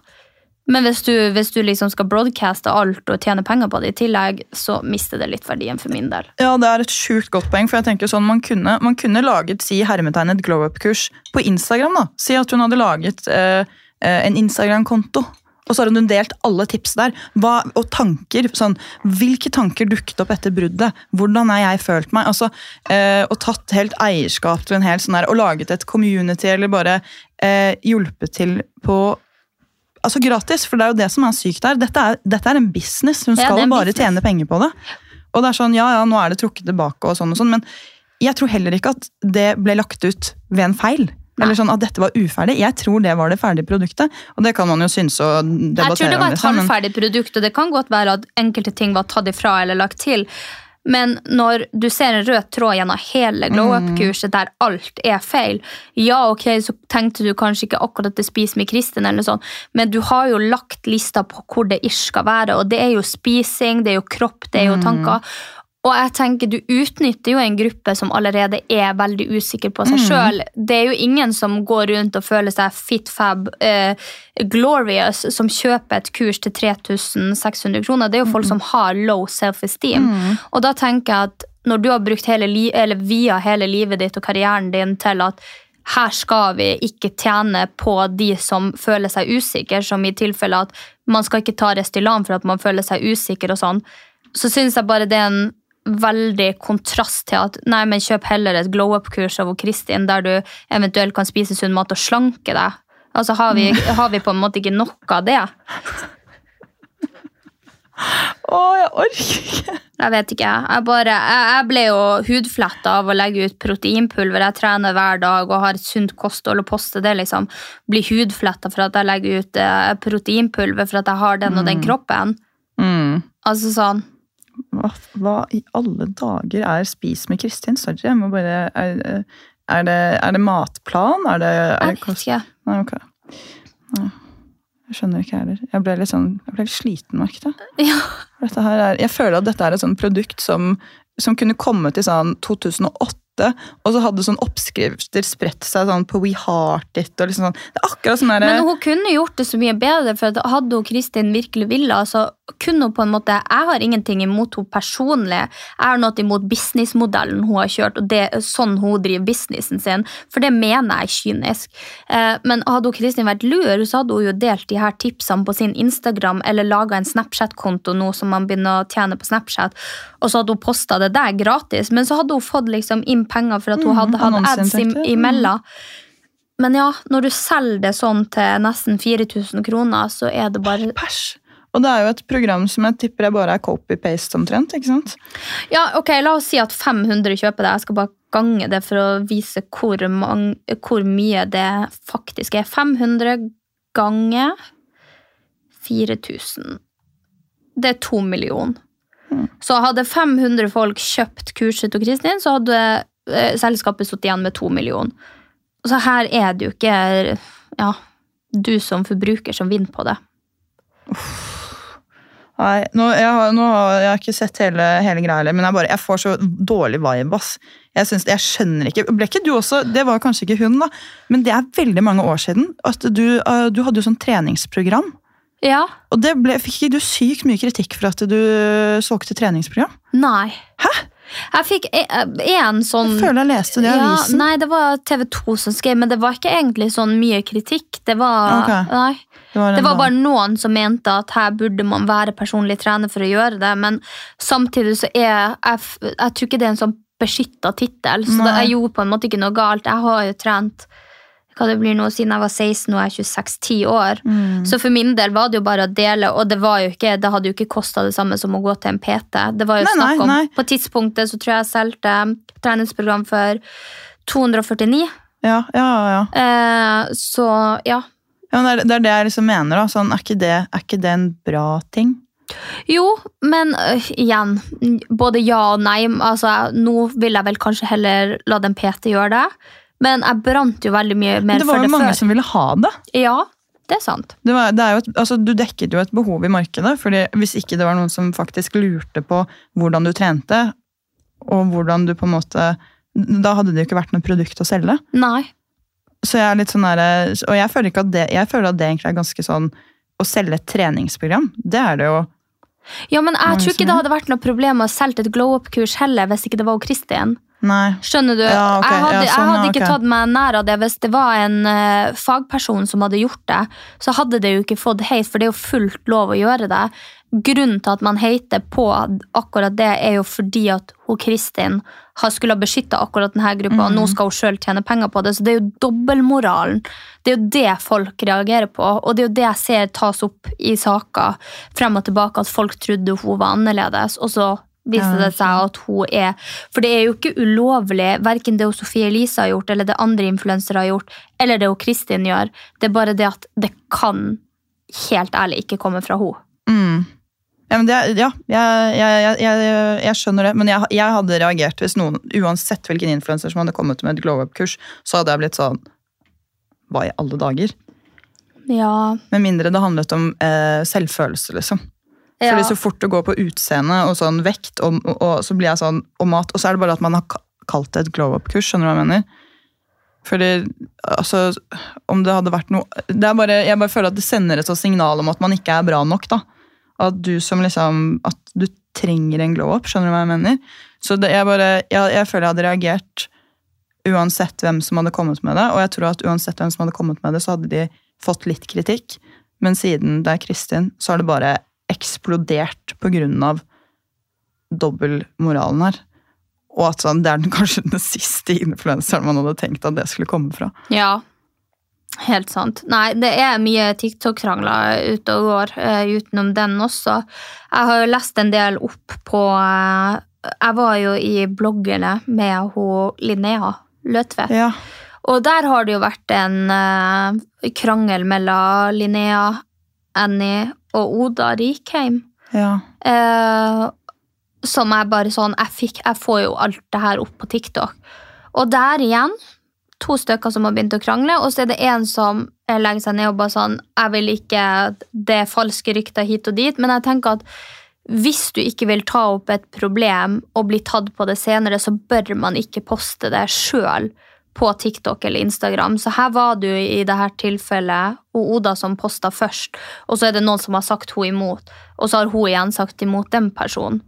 Speaker 1: Men hvis du, hvis du liksom skal broadcaste alt og tjene penger på det i tillegg, så mister det litt verdien for min del.
Speaker 2: Ja, det er et sjukt godt poeng. for jeg tenker sånn, Man kunne, man kunne laget si hermetegn et glow up-kurs på Instagram. da. Si at hun hadde laget eh, eh, en Instagram-konto. Og så har hun delt alle tips der. Hva, og tanker. sånn, Hvilke tanker dukket opp etter bruddet? Hvordan har jeg følt meg? altså, eh, Og tatt helt eierskap til en hel sånn der, og laget et community, eller bare eh, hjulpet til på altså gratis, for det er jo det som er sykt her. Dette er, dette er en business. Hun skal
Speaker 1: ja,
Speaker 2: bare
Speaker 1: business.
Speaker 2: tjene penger på det. Og det er sånn, ja, ja, nå er det trukket tilbake og sånn og sånn, men jeg tror heller ikke at det ble lagt ut ved en feil. Eller sånn at dette var uferdig. Jeg tror det var det ferdige produktet. Og det kan man jo synes og
Speaker 1: Jeg tror det var et
Speaker 2: liksom,
Speaker 1: halvferdig produkt, og det kan godt være at enkelte ting var tatt ifra eller lagt til. Men når du ser en rød tråd gjennom hele glow up-kurset der alt er feil, ja, ok, så tenkte du kanskje ikke akkurat det Spis med Kristin, eller sånt, men du har jo lagt lista på hvor det ish skal være, og det er jo spising, det er jo kropp, det er jo tanker. Og jeg tenker Du utnytter jo en gruppe som allerede er veldig usikker på seg sjøl. Det er jo ingen som går rundt og føler seg fit fab uh, glorious, som kjøper et kurs til 3600 kroner. Det er jo folk som har low self-esteem. Og da tenker jeg at når du har brukt hele eller via hele livet ditt og karrieren din til at her skal vi ikke tjene på de som føler seg usikre, som i tilfelle at man skal ikke ta Restylan for at man føler seg usikker og sånn, så syns jeg bare det er en veldig kontrast til at nei, men kjøp heller et glow up-kurs av Kristin, der du eventuelt kan spise sunn mat og slanke deg. Altså, har vi, har vi på en måte ikke nok av det?
Speaker 2: Å, jeg orker ikke!
Speaker 1: Jeg vet ikke. Jeg, bare, jeg, jeg ble jo hudfletta av å legge ut proteinpulver. Jeg trener hver dag og har et sunt kosthold og poster det. liksom. Blir hudfletta for at jeg legger ut eh, proteinpulver for at jeg har den og den kroppen.
Speaker 2: Mm.
Speaker 1: Altså sånn.
Speaker 2: Hva, hva i alle dager er Spis med Kristin? Sorry, jeg må bare Er, er, det, er det matplan? Er det, er det kost... Nei, ok. Nei. Jeg skjønner ikke heller. Jeg ble litt sånn, jeg ble litt sliten, merket jeg.
Speaker 1: Ja.
Speaker 2: Er, jeg føler at dette er et sånt produkt som, som kunne kommet i sånn 2008, og så hadde sånn oppskrifter spredt seg sånn på We Heart It. og liksom sånn. Det er akkurat sånn der,
Speaker 1: Men hun kunne gjort det så mye bedre, for hadde hun Kristin virkelig ville, så kunne hun på en måte Jeg har ingenting imot henne personlig. Jeg har noe imot businessmodellen hun har kjørt, og det er sånn hun driver businessen sin, for det mener jeg er kynisk. Eh, Men hadde hun Kristin vært lur, så hadde hun jo delt de her tipsene på sin Instagram, eller laga en Snapchat-konto nå som man begynner å tjene på Snapchat, og så hadde hun posta det der gratis, men så hadde hun fått liksom inn penger for at hun
Speaker 2: Mm,
Speaker 1: hadde hatt ads imellom. Men ja, når du selger det sånn til nesten 4000 kroner, så er det bare
Speaker 2: pers. Og det er jo et program som jeg tipper jeg bare er copy-paste omtrent. ikke sant?
Speaker 1: Ja, ok, La oss si at 500 kjøper det. Jeg skal bare gange det for å vise hvor, mange, hvor mye det faktisk er. 500 ganger 4000. Det er to millioner. Så hadde 500 folk kjøpt kurset til Kristin, så hadde eh, selskapet sittet igjen med to millioner. Så her er det jo ikke ja, du som forbruker som vinner på det.
Speaker 2: Nei, nå, jeg, har, nå har jeg ikke sett hele, hele greia, heller, men jeg, bare, jeg får så dårlig vibe. ass. Jeg, synes, jeg skjønner ikke Ble ikke du også Det var kanskje ikke hun, da, men det er veldig mange år siden. at Du, uh, du hadde jo sånn treningsprogram.
Speaker 1: Ja.
Speaker 2: Og det ble, Fikk ikke du sykt mye kritikk for at du solgte treningsprogram?
Speaker 1: Nei.
Speaker 2: Hæ?
Speaker 1: Jeg fikk én sånn
Speaker 2: Jeg føler jeg leste det i
Speaker 1: ja,
Speaker 2: avisen.
Speaker 1: Nei, det var TV 2 som skrev, men det var ikke egentlig sånn mye kritikk. Det var,
Speaker 2: Ok.
Speaker 1: nei.
Speaker 2: Det var,
Speaker 1: Det var bare noen som mente at her burde man være personlig trener for å gjøre det, men samtidig så er jeg, jeg tror ikke det er en sånn beskytta tittel, så det, jeg gjorde på en måte ikke noe galt. Jeg har jo trent hva det blir nå, siden jeg var 16 og jeg er 26-10 år.
Speaker 2: Mm.
Speaker 1: Så for min del var det jo bare å dele, og det, var jo ikke, det hadde jo ikke kosta det samme som å gå til en PT. Det var jo
Speaker 2: Nei,
Speaker 1: snakk
Speaker 2: nei,
Speaker 1: om,
Speaker 2: nei.
Speaker 1: På tidspunktet så tror jeg jeg solgte treningsprogram for 249.
Speaker 2: Ja, ja, ja.
Speaker 1: Eh, så ja.
Speaker 2: Ja det, er, det er det jeg liksom mener. da. Sånn, er, ikke det, er ikke det en bra ting?
Speaker 1: Jo, men øh, igjen, både ja og nei. Altså, nå vil jeg vel kanskje heller la den PT gjøre det. Men jeg brant jo veldig mye mer
Speaker 2: Men det var jo
Speaker 1: det
Speaker 2: mange
Speaker 1: før.
Speaker 2: som ville ha det.
Speaker 1: Ja, det er sant.
Speaker 2: det, var, det er et, altså, du dekket jo et behov i markedet. fordi Hvis ikke det var noen som faktisk lurte på hvordan du trente, og hvordan du på en måte Da hadde det jo ikke vært noe produkt å selge.
Speaker 1: Nei.
Speaker 2: Så jeg er litt sånn der, Og jeg føler, at det, jeg føler at det egentlig er ganske sånn Å selge et treningsprogram, det er det jo
Speaker 1: Ja, men jeg tror ikke det hadde vært noe problem å selge et glow up-kurs heller, hvis ikke det var Kristin.
Speaker 2: Nei.
Speaker 1: Skjønner du?
Speaker 2: Ja, okay.
Speaker 1: jeg hadde,
Speaker 2: ja,
Speaker 1: jeg
Speaker 2: sånn,
Speaker 1: hadde
Speaker 2: ja,
Speaker 1: ikke tatt meg nær av det hvis det var en uh, fagperson som hadde gjort det. Så hadde det jo ikke fått hate, for det er jo fullt lov å gjøre det. Grunnen til at man hater på akkurat det, er jo fordi at hun Kristin har skulle ha beskytta akkurat denne gruppa, og nå
Speaker 2: Mm.
Speaker 1: skal hun sjøl tjene penger på det. Så det er jo dobbeltmoralen. Det er jo det folk reagerer på, og det er jo det jeg ser tas opp i saker frem og tilbake, at folk trodde hun var annerledes, og så
Speaker 2: viser
Speaker 1: det seg at hun er For det er jo ikke ulovlig, verken det Sofie Elise har gjort, eller det andre influensere har gjort, eller det hun Kristin gjør. Det er bare det at det kan helt ærlig ikke komme fra henne.
Speaker 2: Mm. Ja, men det, ja jeg, jeg, jeg, jeg, skjønner det. Men jeg, hadde reagert hvis noen, uansett hvilken influenser som hadde kommet med et glow up-kurs, så hadde jeg blitt sånn Hva i alle dager?
Speaker 1: Ja.
Speaker 2: Med mindre det handlet om eh, selvfølelse, liksom.
Speaker 1: Ja.
Speaker 2: Fordi så fort det går på utseende og sånn vekt, og, og, og så blir jeg sånn, og mat, og så er det bare at man har kalt det et glow up-kurs, skjønner du hva jeg mener? Fordi, altså, om det hadde vært noe det er bare, Jeg bare føler at det sender et signal om at man ikke er bra nok. da. At du som liksom, at du trenger en glow up, skjønner du hva jeg mener? Så det, jeg, bare, jeg, jeg føler jeg hadde reagert uansett hvem som hadde kommet med det. Og jeg tror at uansett hvem som hadde kommet med det, så hadde de fått litt kritikk. Men siden det er Kristin, så har det bare eksplodert på grunn av dobbeltmoralen her. Og at sånn, det er den, kanskje den siste influenseren man hadde tenkt at det skulle komme fra.
Speaker 1: Ja. Helt sant. Nei, det er mye TikTok-krangler ute og går eh, utenom den også. Jeg har jo lest en del opp på eh, Jeg var jo i bloggerne med hun Linnea Løtvedt.
Speaker 2: Ja.
Speaker 1: Og der har det jo vært en eh, krangel mellom Linnea, Annie og Oda Rikheim.
Speaker 2: ja.
Speaker 1: Eh, som er bare sånn jeg, fikk, jeg får jo alt det her opp på TikTok. Og der igjen, to stykker som har begynt å krangle, og så er det en som eh, legger seg ned og bare sånn Jeg vil ikke Det er falske rykter hit og dit, men jeg tenker at hvis du ikke vil ta opp et problem og bli tatt på det senere, så bør man ikke poste det sjøl på TikTok eller Instagram. Så her var det jo i dette tilfellet og Oda som posta først, og så er det noen som har sagt hun imot, og så har hun igjen sagt imot den personen.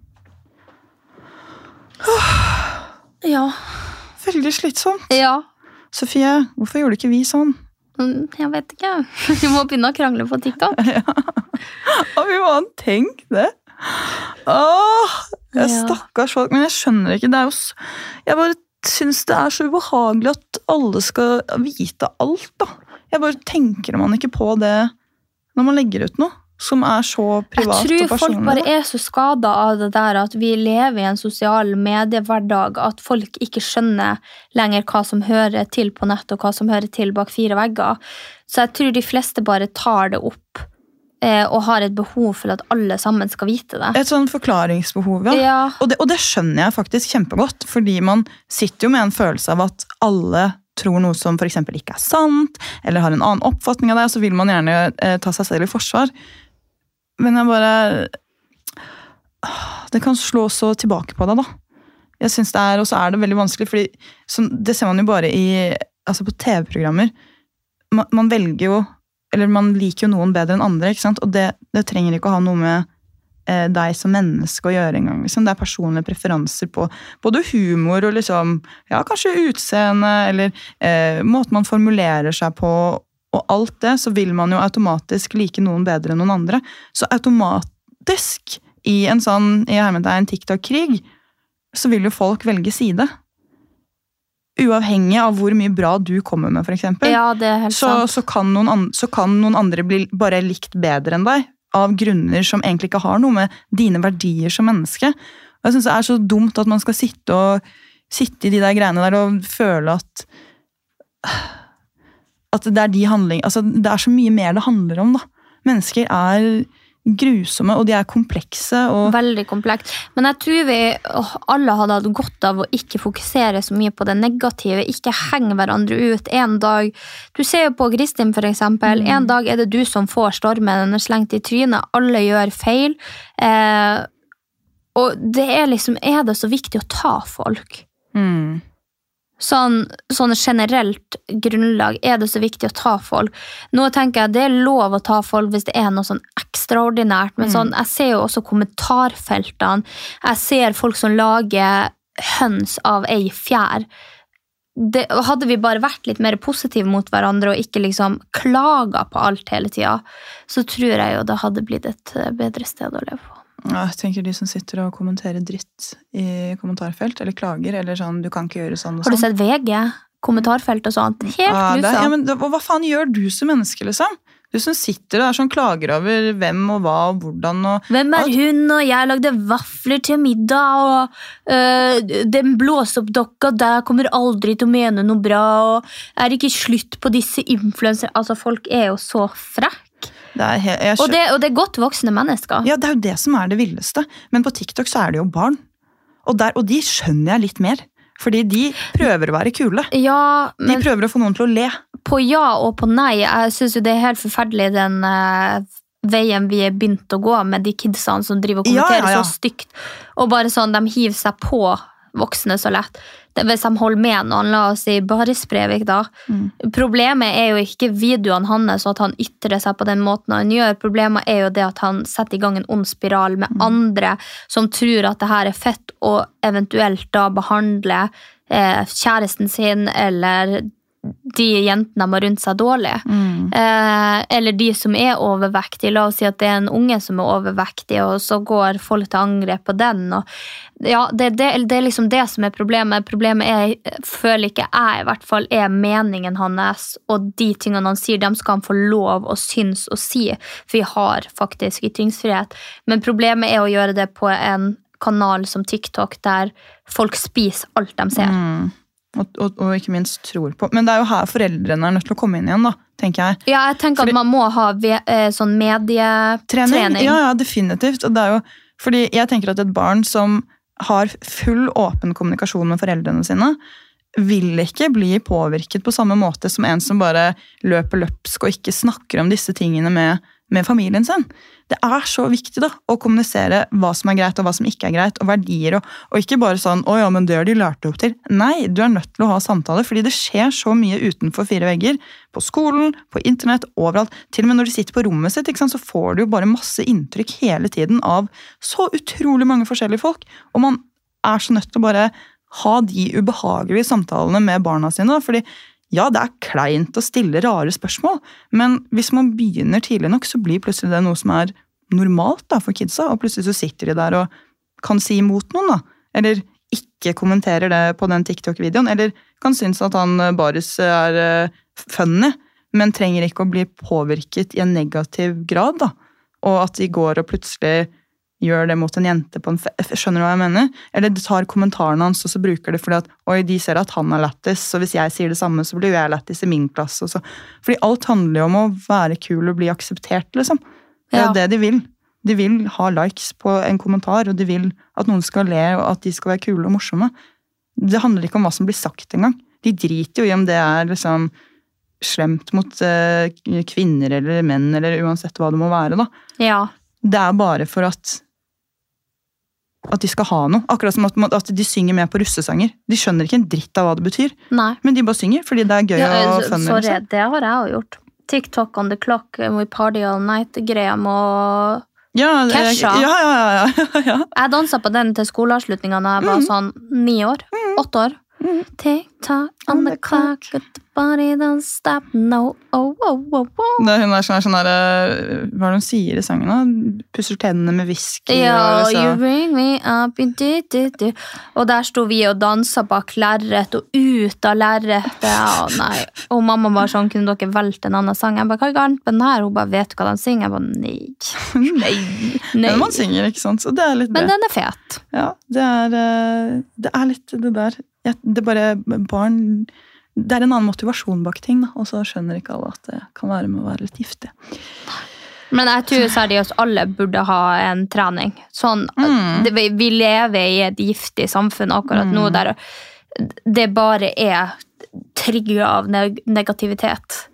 Speaker 1: Ja.
Speaker 2: Veldig slitsomt.
Speaker 1: Ja.
Speaker 2: Sofie, hvorfor gjorde ikke vi sånn?
Speaker 1: Mm, Jeg vet ikke. Vi må begynne å krangle på TikTok.
Speaker 2: Å, vi må tenke det. Åh, jeg
Speaker 1: Ja.
Speaker 2: Stakkars folk. Men jeg skjønner ikke. Det er jo Jeg bare syns det er så ubehagelig at alle skal vite alt, da. Jeg bare tenker man ikke på det når man legger ut noe som er så privat og personlig.
Speaker 1: Jeg tror folk bare er så skada av det der at vi lever i en sosial mediehverdag at folk ikke skjønner lenger hva som hører til på nett, og hva som hører til bak fire vegger. Så jeg tror de fleste bare tar det opp eh, og har et behov for at alle sammen skal vite det.
Speaker 2: Et sånn forklaringsbehov, ja.
Speaker 1: Ja.
Speaker 2: Og, det, og det skjønner jeg faktisk kjempegodt, fordi man sitter jo med en følelse av at alle tror noe som f.eks. ikke er sant, eller har en annen oppfatning av det, så vil man gjerne eh, ta seg selv i forsvar. Men jeg bare Det kan slå så tilbake på deg, da. Jeg synes det er, Og så er det veldig vanskelig, som, det ser man jo bare i, altså på TV-programmer. Man, man velger jo Eller man liker jo noen bedre enn andre, ikke sant? og det, det trenger ikke å ha noe med eh, deg som menneske å gjøre engang. Liksom. Det er personlige preferanser på både humor og liksom, ja, kanskje utseende, eller eh, måten man formulerer seg på, og alt det, så vil man jo automatisk like noen bedre enn noen andre. Så automatisk, i en sånn i hermetegn TikTok-krig, så vil jo folk velge side. Uavhengig av hvor mye bra du kommer med, f.eks.
Speaker 1: Ja, det er helt
Speaker 2: så,
Speaker 1: sant.
Speaker 2: så, kan så kan noen andre bli bare likt bedre enn deg, av grunner som egentlig ikke har noe med dine verdier som menneske. Og jeg synes Det er så dumt at man skal sitte, og, sitte i de der greiene der og føle at At det er de handling, altså det er så mye mer det handler om. da. Mennesker er grusomme, og de er komplekse. og
Speaker 1: Veldig komplekt. Men jeg tror vi alle hadde hatt godt av å ikke fokusere så mye på det negative. Ikke henge hverandre ut. En dag, Du ser jo på Kristin, for eksempel. En dag er det du som får stormen. Den er slengt i trynet. Alle gjør feil. Eh, og det er liksom Er det så viktig å ta folk?
Speaker 2: Mm.
Speaker 1: Sånn, sånn generelt grunnlag, er det så viktig å ta folk? Nå tenker jeg det er lov å ta folk hvis det er noe sånn ekstraordinært, men sånn, jeg ser jo også kommentarfeltene. Jeg ser folk som lager høns av ei fjær. Det, hadde vi bare vært litt mer positive mot hverandre og ikke liksom klaga på alt hele tida, så tror jeg jo det hadde blitt et eh, bedre sted å leve på.
Speaker 2: Jeg tenker De som sitter og kommenterer dritt i kommentarfelt, eller klager, eller sånn 'du kan ikke gjøre sånn' og
Speaker 1: Har du
Speaker 2: sånn.
Speaker 1: sett VG? Kommentarfelt og sånt? Helt
Speaker 2: Ja, det, er- ja, men, hva faen gjør du som menneske, liksom? Du som sitter der sånn klager over hvem og hva og hvordan og
Speaker 1: Hvem er hun, og jeg lagde vafler til middag, og øh, den blåseoppdokka der kommer aldri til å mene noe bra, og er ikke slutt på disse influensere Altså, folk er jo så frekk.
Speaker 2: Det
Speaker 1: Og det, og det er godt voksne mennesker.
Speaker 2: Ja, det er jo det som er det villeste. Men på TikTok så er det jo barn. Og, der, og de skjønner jeg litt mer. Fordi de prøver å være kule.
Speaker 1: Ja,
Speaker 2: De prøver å få noen til å le.
Speaker 1: på ja og på nei. Jeg syns jo det er helt forferdelig den uh, veien vi er begynt å gå med de kidsene som driver og kommenterer
Speaker 2: ja, ja.
Speaker 1: så stygt. Og bare sånn, de hiver seg på voksne så lett. Hvis de holder med noen, la oss si Baris Brevik, da.
Speaker 2: Mm.
Speaker 1: Problemet er jo ikke videoene hans og at han ytrer seg på den måten han gjør. Problemet er jo det at han setter i gang en ond spiral med
Speaker 2: Mm.
Speaker 1: andre som tror at det her er fett, og eventuelt da behandler eh, kjæresten sin eller de jentene de har rundt seg dårlig.
Speaker 2: Mm.
Speaker 1: Eh, eller de som er overvektige. La oss si at det er en unge som er overvektig, og så går folk til angrep på den. Og, ja, det, det, det er liksom det som er problemet. Problemet er, føler ikke jeg i hvert fall, er meningen hans, og de tingene han sier, dem skal han få lov å synes og si, for vi har faktisk ytringsfrihet. Men problemet er å gjøre det på en kanal som TikTok, der folk spiser alt de ser.
Speaker 2: Mm. Og, og, og ikke minst tror på. Men det er jo her foreldrene er nødt til å komme inn igjen, da, tenker jeg.
Speaker 1: Ja, jeg tenker
Speaker 2: Fordi-
Speaker 1: at man må ha ve eh, sånn medietrening.
Speaker 2: Trening? Ja, ja, definitivt. Og det er jo, fordi jeg tenker at et barn som har full åpen kommunikasjon med foreldrene sine, vil ikke bli påvirket på samme måte som en som bare løper løpsk og ikke snakker om disse tingene med, med familien sin. Det er så viktig da, å kommunisere hva som er greit og hva som ikke er greit, og verdier. Og, og ikke bare sånn 'Å ja, men det har de lært opp til'. Nei, du er nødt til å ha samtaler, fordi det skjer så mye utenfor fire vegger. På skolen, på internett, overalt. Til og med når du sitter på rommet sitt, ikke sant, så får du jo bare masse inntrykk hele tiden av så utrolig mange forskjellige folk. Og man er så nødt til å bare ha de ubehagelige samtalene med barna sine. fordi ja, det er kleint å stille rare spørsmål, men hvis man begynner tidlig nok, så blir plutselig det noe som er normalt da, for kidsa, og plutselig så sitter de der og kan si imot noen, da. Eller ikke kommenterer det på den TikTok-videoen, eller kan synes at han eh, Baris er eh, funny, men trenger ikke å bli påvirket i en negativ grad, da. Og at de går og plutselig gjør det mot en jente på en fe Skjønner du hva jeg mener? Eller de tar kommentarene hans og så bruker det fordi at oi, de ser at han er lættis, så hvis jeg sier det samme, så blir jo jeg lættis i min klasse. Og så. Fordi alt handler jo om å være kul og bli akseptert, liksom. Det er jo
Speaker 1: Ja.
Speaker 2: det de vil. De vil ha likes på en kommentar, og de vil at noen skal le, og at de skal være kule og morsomme. Det handler ikke om hva som blir sagt engang. De driter jo i om det er liksom slemt mot eh, kvinner eller menn, eller uansett hva det må være. da.
Speaker 1: Ja.
Speaker 2: Det er bare for at at de skal ha noe. Akkurat som at, at de synger med på russesanger. De skjønner ikke en dritt av hva det betyr,
Speaker 1: Nei.
Speaker 2: men de bare synger fordi det er gøy
Speaker 1: Ja,
Speaker 2: og
Speaker 1: så-
Speaker 2: funny.
Speaker 1: sorry,
Speaker 2: Liksom.
Speaker 1: det har jeg òg gjort. TikTok on the clock, we party all night-greia med
Speaker 2: Ja,
Speaker 1: Kesha.
Speaker 2: Ja, ja, ja, ja, ja.
Speaker 1: Jeg dansa på den til skoleavslutninga da jeg var sånn ni år. Åtte år. Mm. TikTok on the clock, but the body don't stop, no. Oh, oh, oh, oh.
Speaker 2: Det hun er sånn, sånn der, eh, Hva er det hun sier i sangen? da? Pusser tennene med whisky.
Speaker 1: Ja,
Speaker 2: og
Speaker 1: you bring me up. Og der sto vi og dansa bak lerret og ut av lerretet. Og, og mamma bare sånn, kunne dere valgt en annen sang? Jeg bare, hva er galt med den her? Hun bare, vet du hva den synger? Jeg bare, nei.
Speaker 2: Nei.
Speaker 1: nei.
Speaker 2: Men man synger, ikke sant? Så det er litt
Speaker 1: Men
Speaker 2: det.
Speaker 1: den er fet.
Speaker 2: Ja, det er, eh, det er litt det der. Jeg, det er bare barn Det er en annen motivasjon bak ting, da, og så skjønner ikke alle at det kan være med å være litt giftig.
Speaker 1: Men jeg tror seriøst alle burde ha en trening. Sånn,
Speaker 2: Mm.
Speaker 1: det, vi- lever i et giftig samfunn akkurat nå der det bare er trigger av neg negativitet.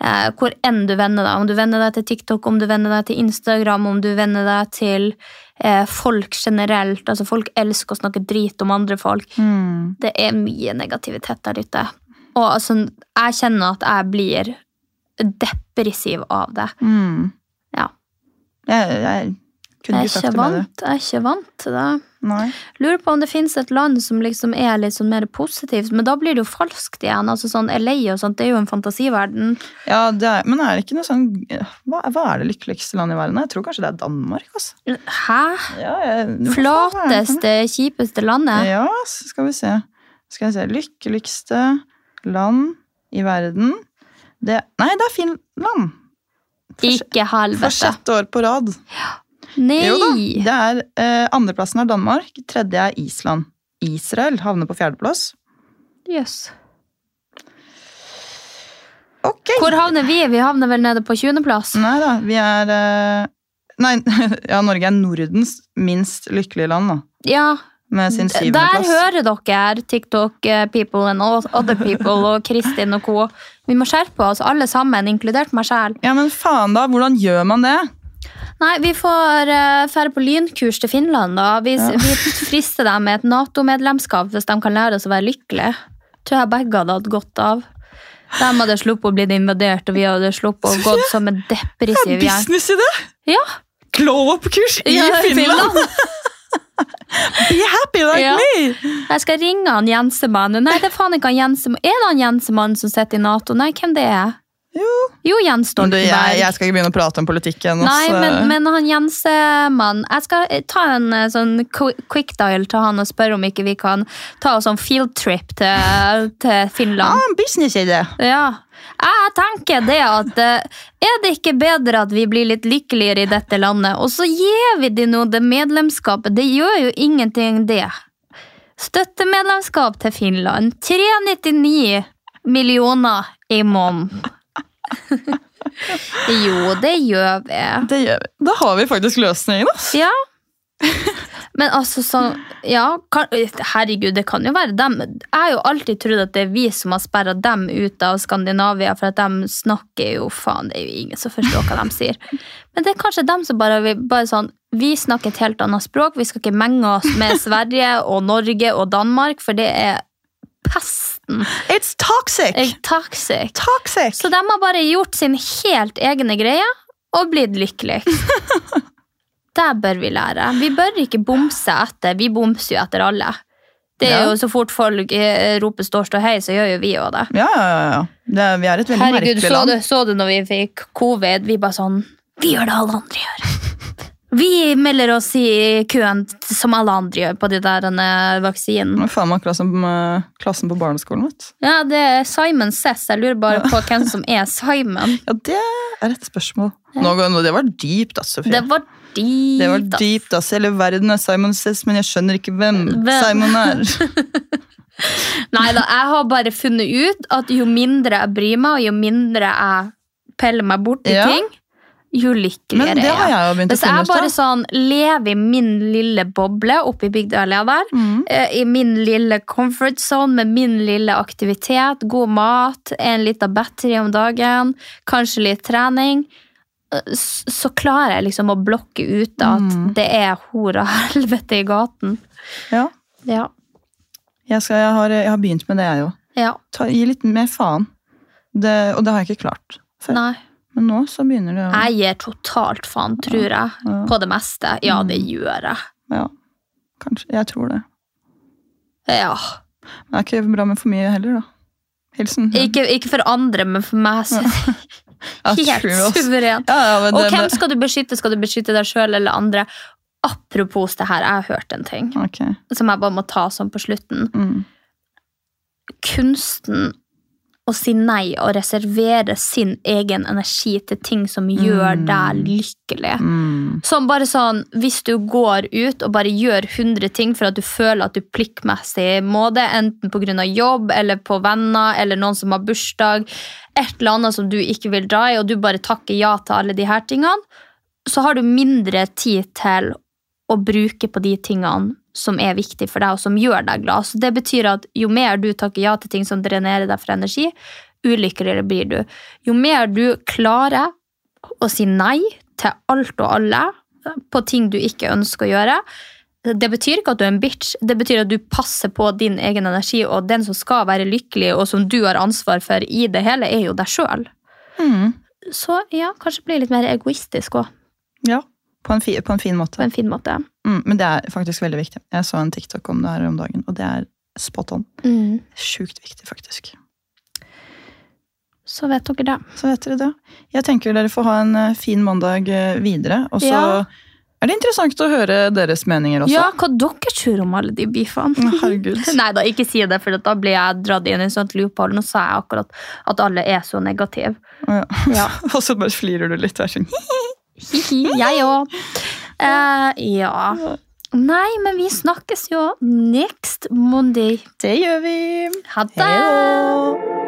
Speaker 1: Eh, hvor enn du vender deg. Om du vender deg til TikTok, om du vender deg til Instagram, om du vender deg til eh, folk generelt. Altså Folk elsker å snakke drit om andre folk.
Speaker 2: Mm.
Speaker 1: Det er mye negativitet der ute. Og altså, jeg kjenner at jeg blir depressiv av det.
Speaker 2: Mm.
Speaker 1: Ja.
Speaker 2: Jeg, jeg kunne ikke sagt det med
Speaker 1: vant, jeg er ikke vant til det.
Speaker 2: Nei.
Speaker 1: Lurer på om det finnes et land som liksom er litt sånn mer positivt, men da blir det jo falskt igjen. altså sånn LA og sånt, det er jo en fantasiverden.
Speaker 2: Ja, det er, men er det ikke noe sånn hva, hva er det lykkeligste landet i verden? Jeg tror kanskje det er Danmark. Altså.
Speaker 1: Hæ?
Speaker 2: Ja, jeg, det?
Speaker 1: Flateste, kjipeste landet?
Speaker 2: Ja, skal vi se. Skal vi se. Lykkeligste land i verden det, Nei, det er Finland!
Speaker 1: Ikke
Speaker 2: For sjette år på rad.
Speaker 1: Nei!
Speaker 2: Jo da. Det er, eh, andreplassen er Danmark, tredje er Island. Israel havner på fjerdeplass.
Speaker 1: Jøss.
Speaker 2: Ok!
Speaker 1: Hvor havner vi? Vi havner vel nede på 20.-plass?
Speaker 2: Nei da, vi er eh, Nei, ja, Norge er Nordens minst lykkelige land, da.
Speaker 1: Ja.
Speaker 2: Med sin
Speaker 1: Der hører dere, TikTok-people and other people og Kristin og co. Vi må skjerpe oss, alle sammen, inkludert meg sjæl.
Speaker 2: Ja, men faen da, hvordan gjør man det?
Speaker 1: Nei, vi får uh, fære på lynkurs til Finland, da. Vi, vi frister dem med et Nato-medlemskap hvis de kan lære oss å være lykkelige. Tror jeg begge hadde hatt godt av. De hadde sluppet å bli invadert, og vi hadde sluppet å gått som en depressiv gjeng.
Speaker 2: Businessidé!
Speaker 1: Ja,
Speaker 2: Glow up-kurs i
Speaker 1: ja,
Speaker 2: Finland! Be happy like
Speaker 1: Ja.
Speaker 2: me!
Speaker 1: Jeg skal ringe han Jensemannen. Nei, det er faen ikke han Jensemann. Er det han Jensemannen som sitter i Nato? Nei, hvem det er?
Speaker 2: Jo.
Speaker 1: Jo, Jens
Speaker 2: Stoltenberg. du, jeg, jeg skal ikke begynne å prate om politikken.
Speaker 1: Nei, men, men han Jensemann Jeg skal eh, ta en eh, sånn quick dial til han og spørre om ikke vi kan ta oss en field trip til, til Finland.
Speaker 2: en businessidé.
Speaker 1: Ja. Jeg tenker det at eh, Er det ikke bedre at vi blir litt lykkeligere i dette landet? Og så gir vi de nå det medlemskapet. Det gjør jo ingenting, det. Støttemedlemskap til Finland. 399 millioner i måneden. jo, det gjør vi.
Speaker 2: Det gjør vi. Da har vi faktisk løsningen. Ass.
Speaker 1: Ja. Men altså sånn Ja, kan, herregud, det kan jo være dem. Jeg har jo alltid trodd at det er vi som har sperra dem ut av Skandinavia, for at de snakker jo faen, det er jo ingen som forstår hva de sier. Men det er kanskje dem som bare, bare sånn Vi snakker et helt annet språk. Vi skal ikke menge oss med Sverige og Norge og Danmark, for det er pesten.
Speaker 2: It's toxic!
Speaker 1: Toxic.
Speaker 2: Toxic!
Speaker 1: Så de har bare gjort sin helt egne greie og blitt lykkeligst. Det bør vi lære. Vi bør ikke bomse etter. Vi bomser jo etter alle. Det er jo Så fort folk eh, roper 'stå, stå, hei', så gjør jo vi òg det.
Speaker 2: Ja, ja, ja. Det vi er et veldig
Speaker 1: Herregud,
Speaker 2: merkelig land.
Speaker 1: du, så du når vi fikk covid? Vi bare sånn Vi gjør det alle andre gjør. Vi melder oss i køen som alle andre gjør på de der denne vaksinen.
Speaker 2: Det er faen meg akkurat som eh, klassen på barneskolen. vet du.
Speaker 1: Ja, det er Simon Sess. Jeg lurer bare på hvem som er Simon.
Speaker 2: Ja, det er et spørsmål. Nå, det var dypt, ass, Sofie.
Speaker 1: Det var dypt.
Speaker 2: Det var dypt, ass. Hele verden er Simon Sess, men jeg skjønner ikke hvem,
Speaker 1: Hvem?
Speaker 2: Simon er.
Speaker 1: Nei da, jeg har bare funnet ut at jo mindre jeg bryr meg, og jo mindre jeg peller meg borti
Speaker 2: Ja.
Speaker 1: ting, jo lykkeligere
Speaker 2: Men det har jeg jo begynt å finne ut.
Speaker 1: Hvis
Speaker 2: jeg bare
Speaker 1: sånn lever i min lille boble oppe i Bygdøya der,
Speaker 2: Mm.
Speaker 1: eh, i min lille comfort zone med min lille aktivitet, god mat, en liten battery om dagen, kanskje litt trening så klarer jeg liksom å blokke ut at
Speaker 2: Mm.
Speaker 1: det er hora helvete i gaten.
Speaker 2: Ja.
Speaker 1: Ja.
Speaker 2: Jeg, skal, jeg, har, jeg har begynt med det, jeg òg.
Speaker 1: ja.
Speaker 2: Gi litt mer faen. Det, og det har jeg ikke klart før.
Speaker 1: Nei.
Speaker 2: Men nå så begynner det å
Speaker 1: Jeg gir totalt faen, tror jeg.
Speaker 2: Ja.
Speaker 1: På det meste. Ja, det
Speaker 2: Mm.
Speaker 1: gjør jeg.
Speaker 2: Ja, kanskje. Jeg tror det.
Speaker 1: Ja.
Speaker 2: Det er ikke bra med for mye heller, da. Hilsen.
Speaker 1: Ikke, ikke for andre, men for meg så
Speaker 2: Ja,
Speaker 1: helt suverent.
Speaker 2: Ja, ja, men
Speaker 1: Og hvem skal du beskytte? Skal du beskytte deg sjøl eller andre? Apropos det her, jeg har hørt en ting
Speaker 2: okay.
Speaker 1: som jeg bare må ta sånn på slutten.
Speaker 2: Mm.
Speaker 1: Kunsten å si nei og reservere sin egen energi til ting som gjør deg lykkelig.
Speaker 2: Mm.
Speaker 1: Som bare sånn, Hvis du går ut og bare gjør 100 ting for at du føler at du pliktmessig må det, enten pga. jobb eller på venner eller noen som har bursdag, et eller annet som du ikke vil dra i, og du bare takker ja til alle de her tingene, så har du mindre tid til å bruke på de tingene som er viktig for deg, og som gjør deg glad. Så det betyr at jo mer du takker ja til ting som drenerer deg for energi, ulykkeligere blir du. Jo mer du klarer å si nei til alt og alle på ting du ikke ønsker å gjøre, det betyr ikke at du er en bitch, det betyr at du passer på din egen energi, og den som skal være lykkelig, og som du har ansvar for i det hele, er jo deg sjøl.
Speaker 2: Mm.
Speaker 1: Så ja, kanskje bli litt mer egoistisk òg,
Speaker 2: Ja, på en, fi, på en fin måte.
Speaker 1: på en fin måte.
Speaker 2: Mm, men det er faktisk veldig viktig. Jeg så en TikTok om det her om dagen, og det er spot on.
Speaker 1: Mm.
Speaker 2: Sjukt viktig, faktisk.
Speaker 1: Så vet dere det.
Speaker 2: Så vet dere det. Jeg tenker dere får ha en eh, fin mandag eh, videre. Og så
Speaker 1: Ja.
Speaker 2: er det interessant å høre deres meninger også.
Speaker 1: Ja, hva dere tror om alle de beefene?
Speaker 2: Herregud.
Speaker 1: Nei da, ikke si det, for da blir jeg dratt inn i en sånn loophole. Nå sa jeg akkurat at alle er så negative.
Speaker 2: Ja.
Speaker 1: Ja.
Speaker 2: og så bare flirer du litt. og er sånn,
Speaker 1: Hihi, jeg òg. Uh, ja. Nei, men vi snakkes jo next Monday.
Speaker 2: Det gjør vi.
Speaker 1: Ha det!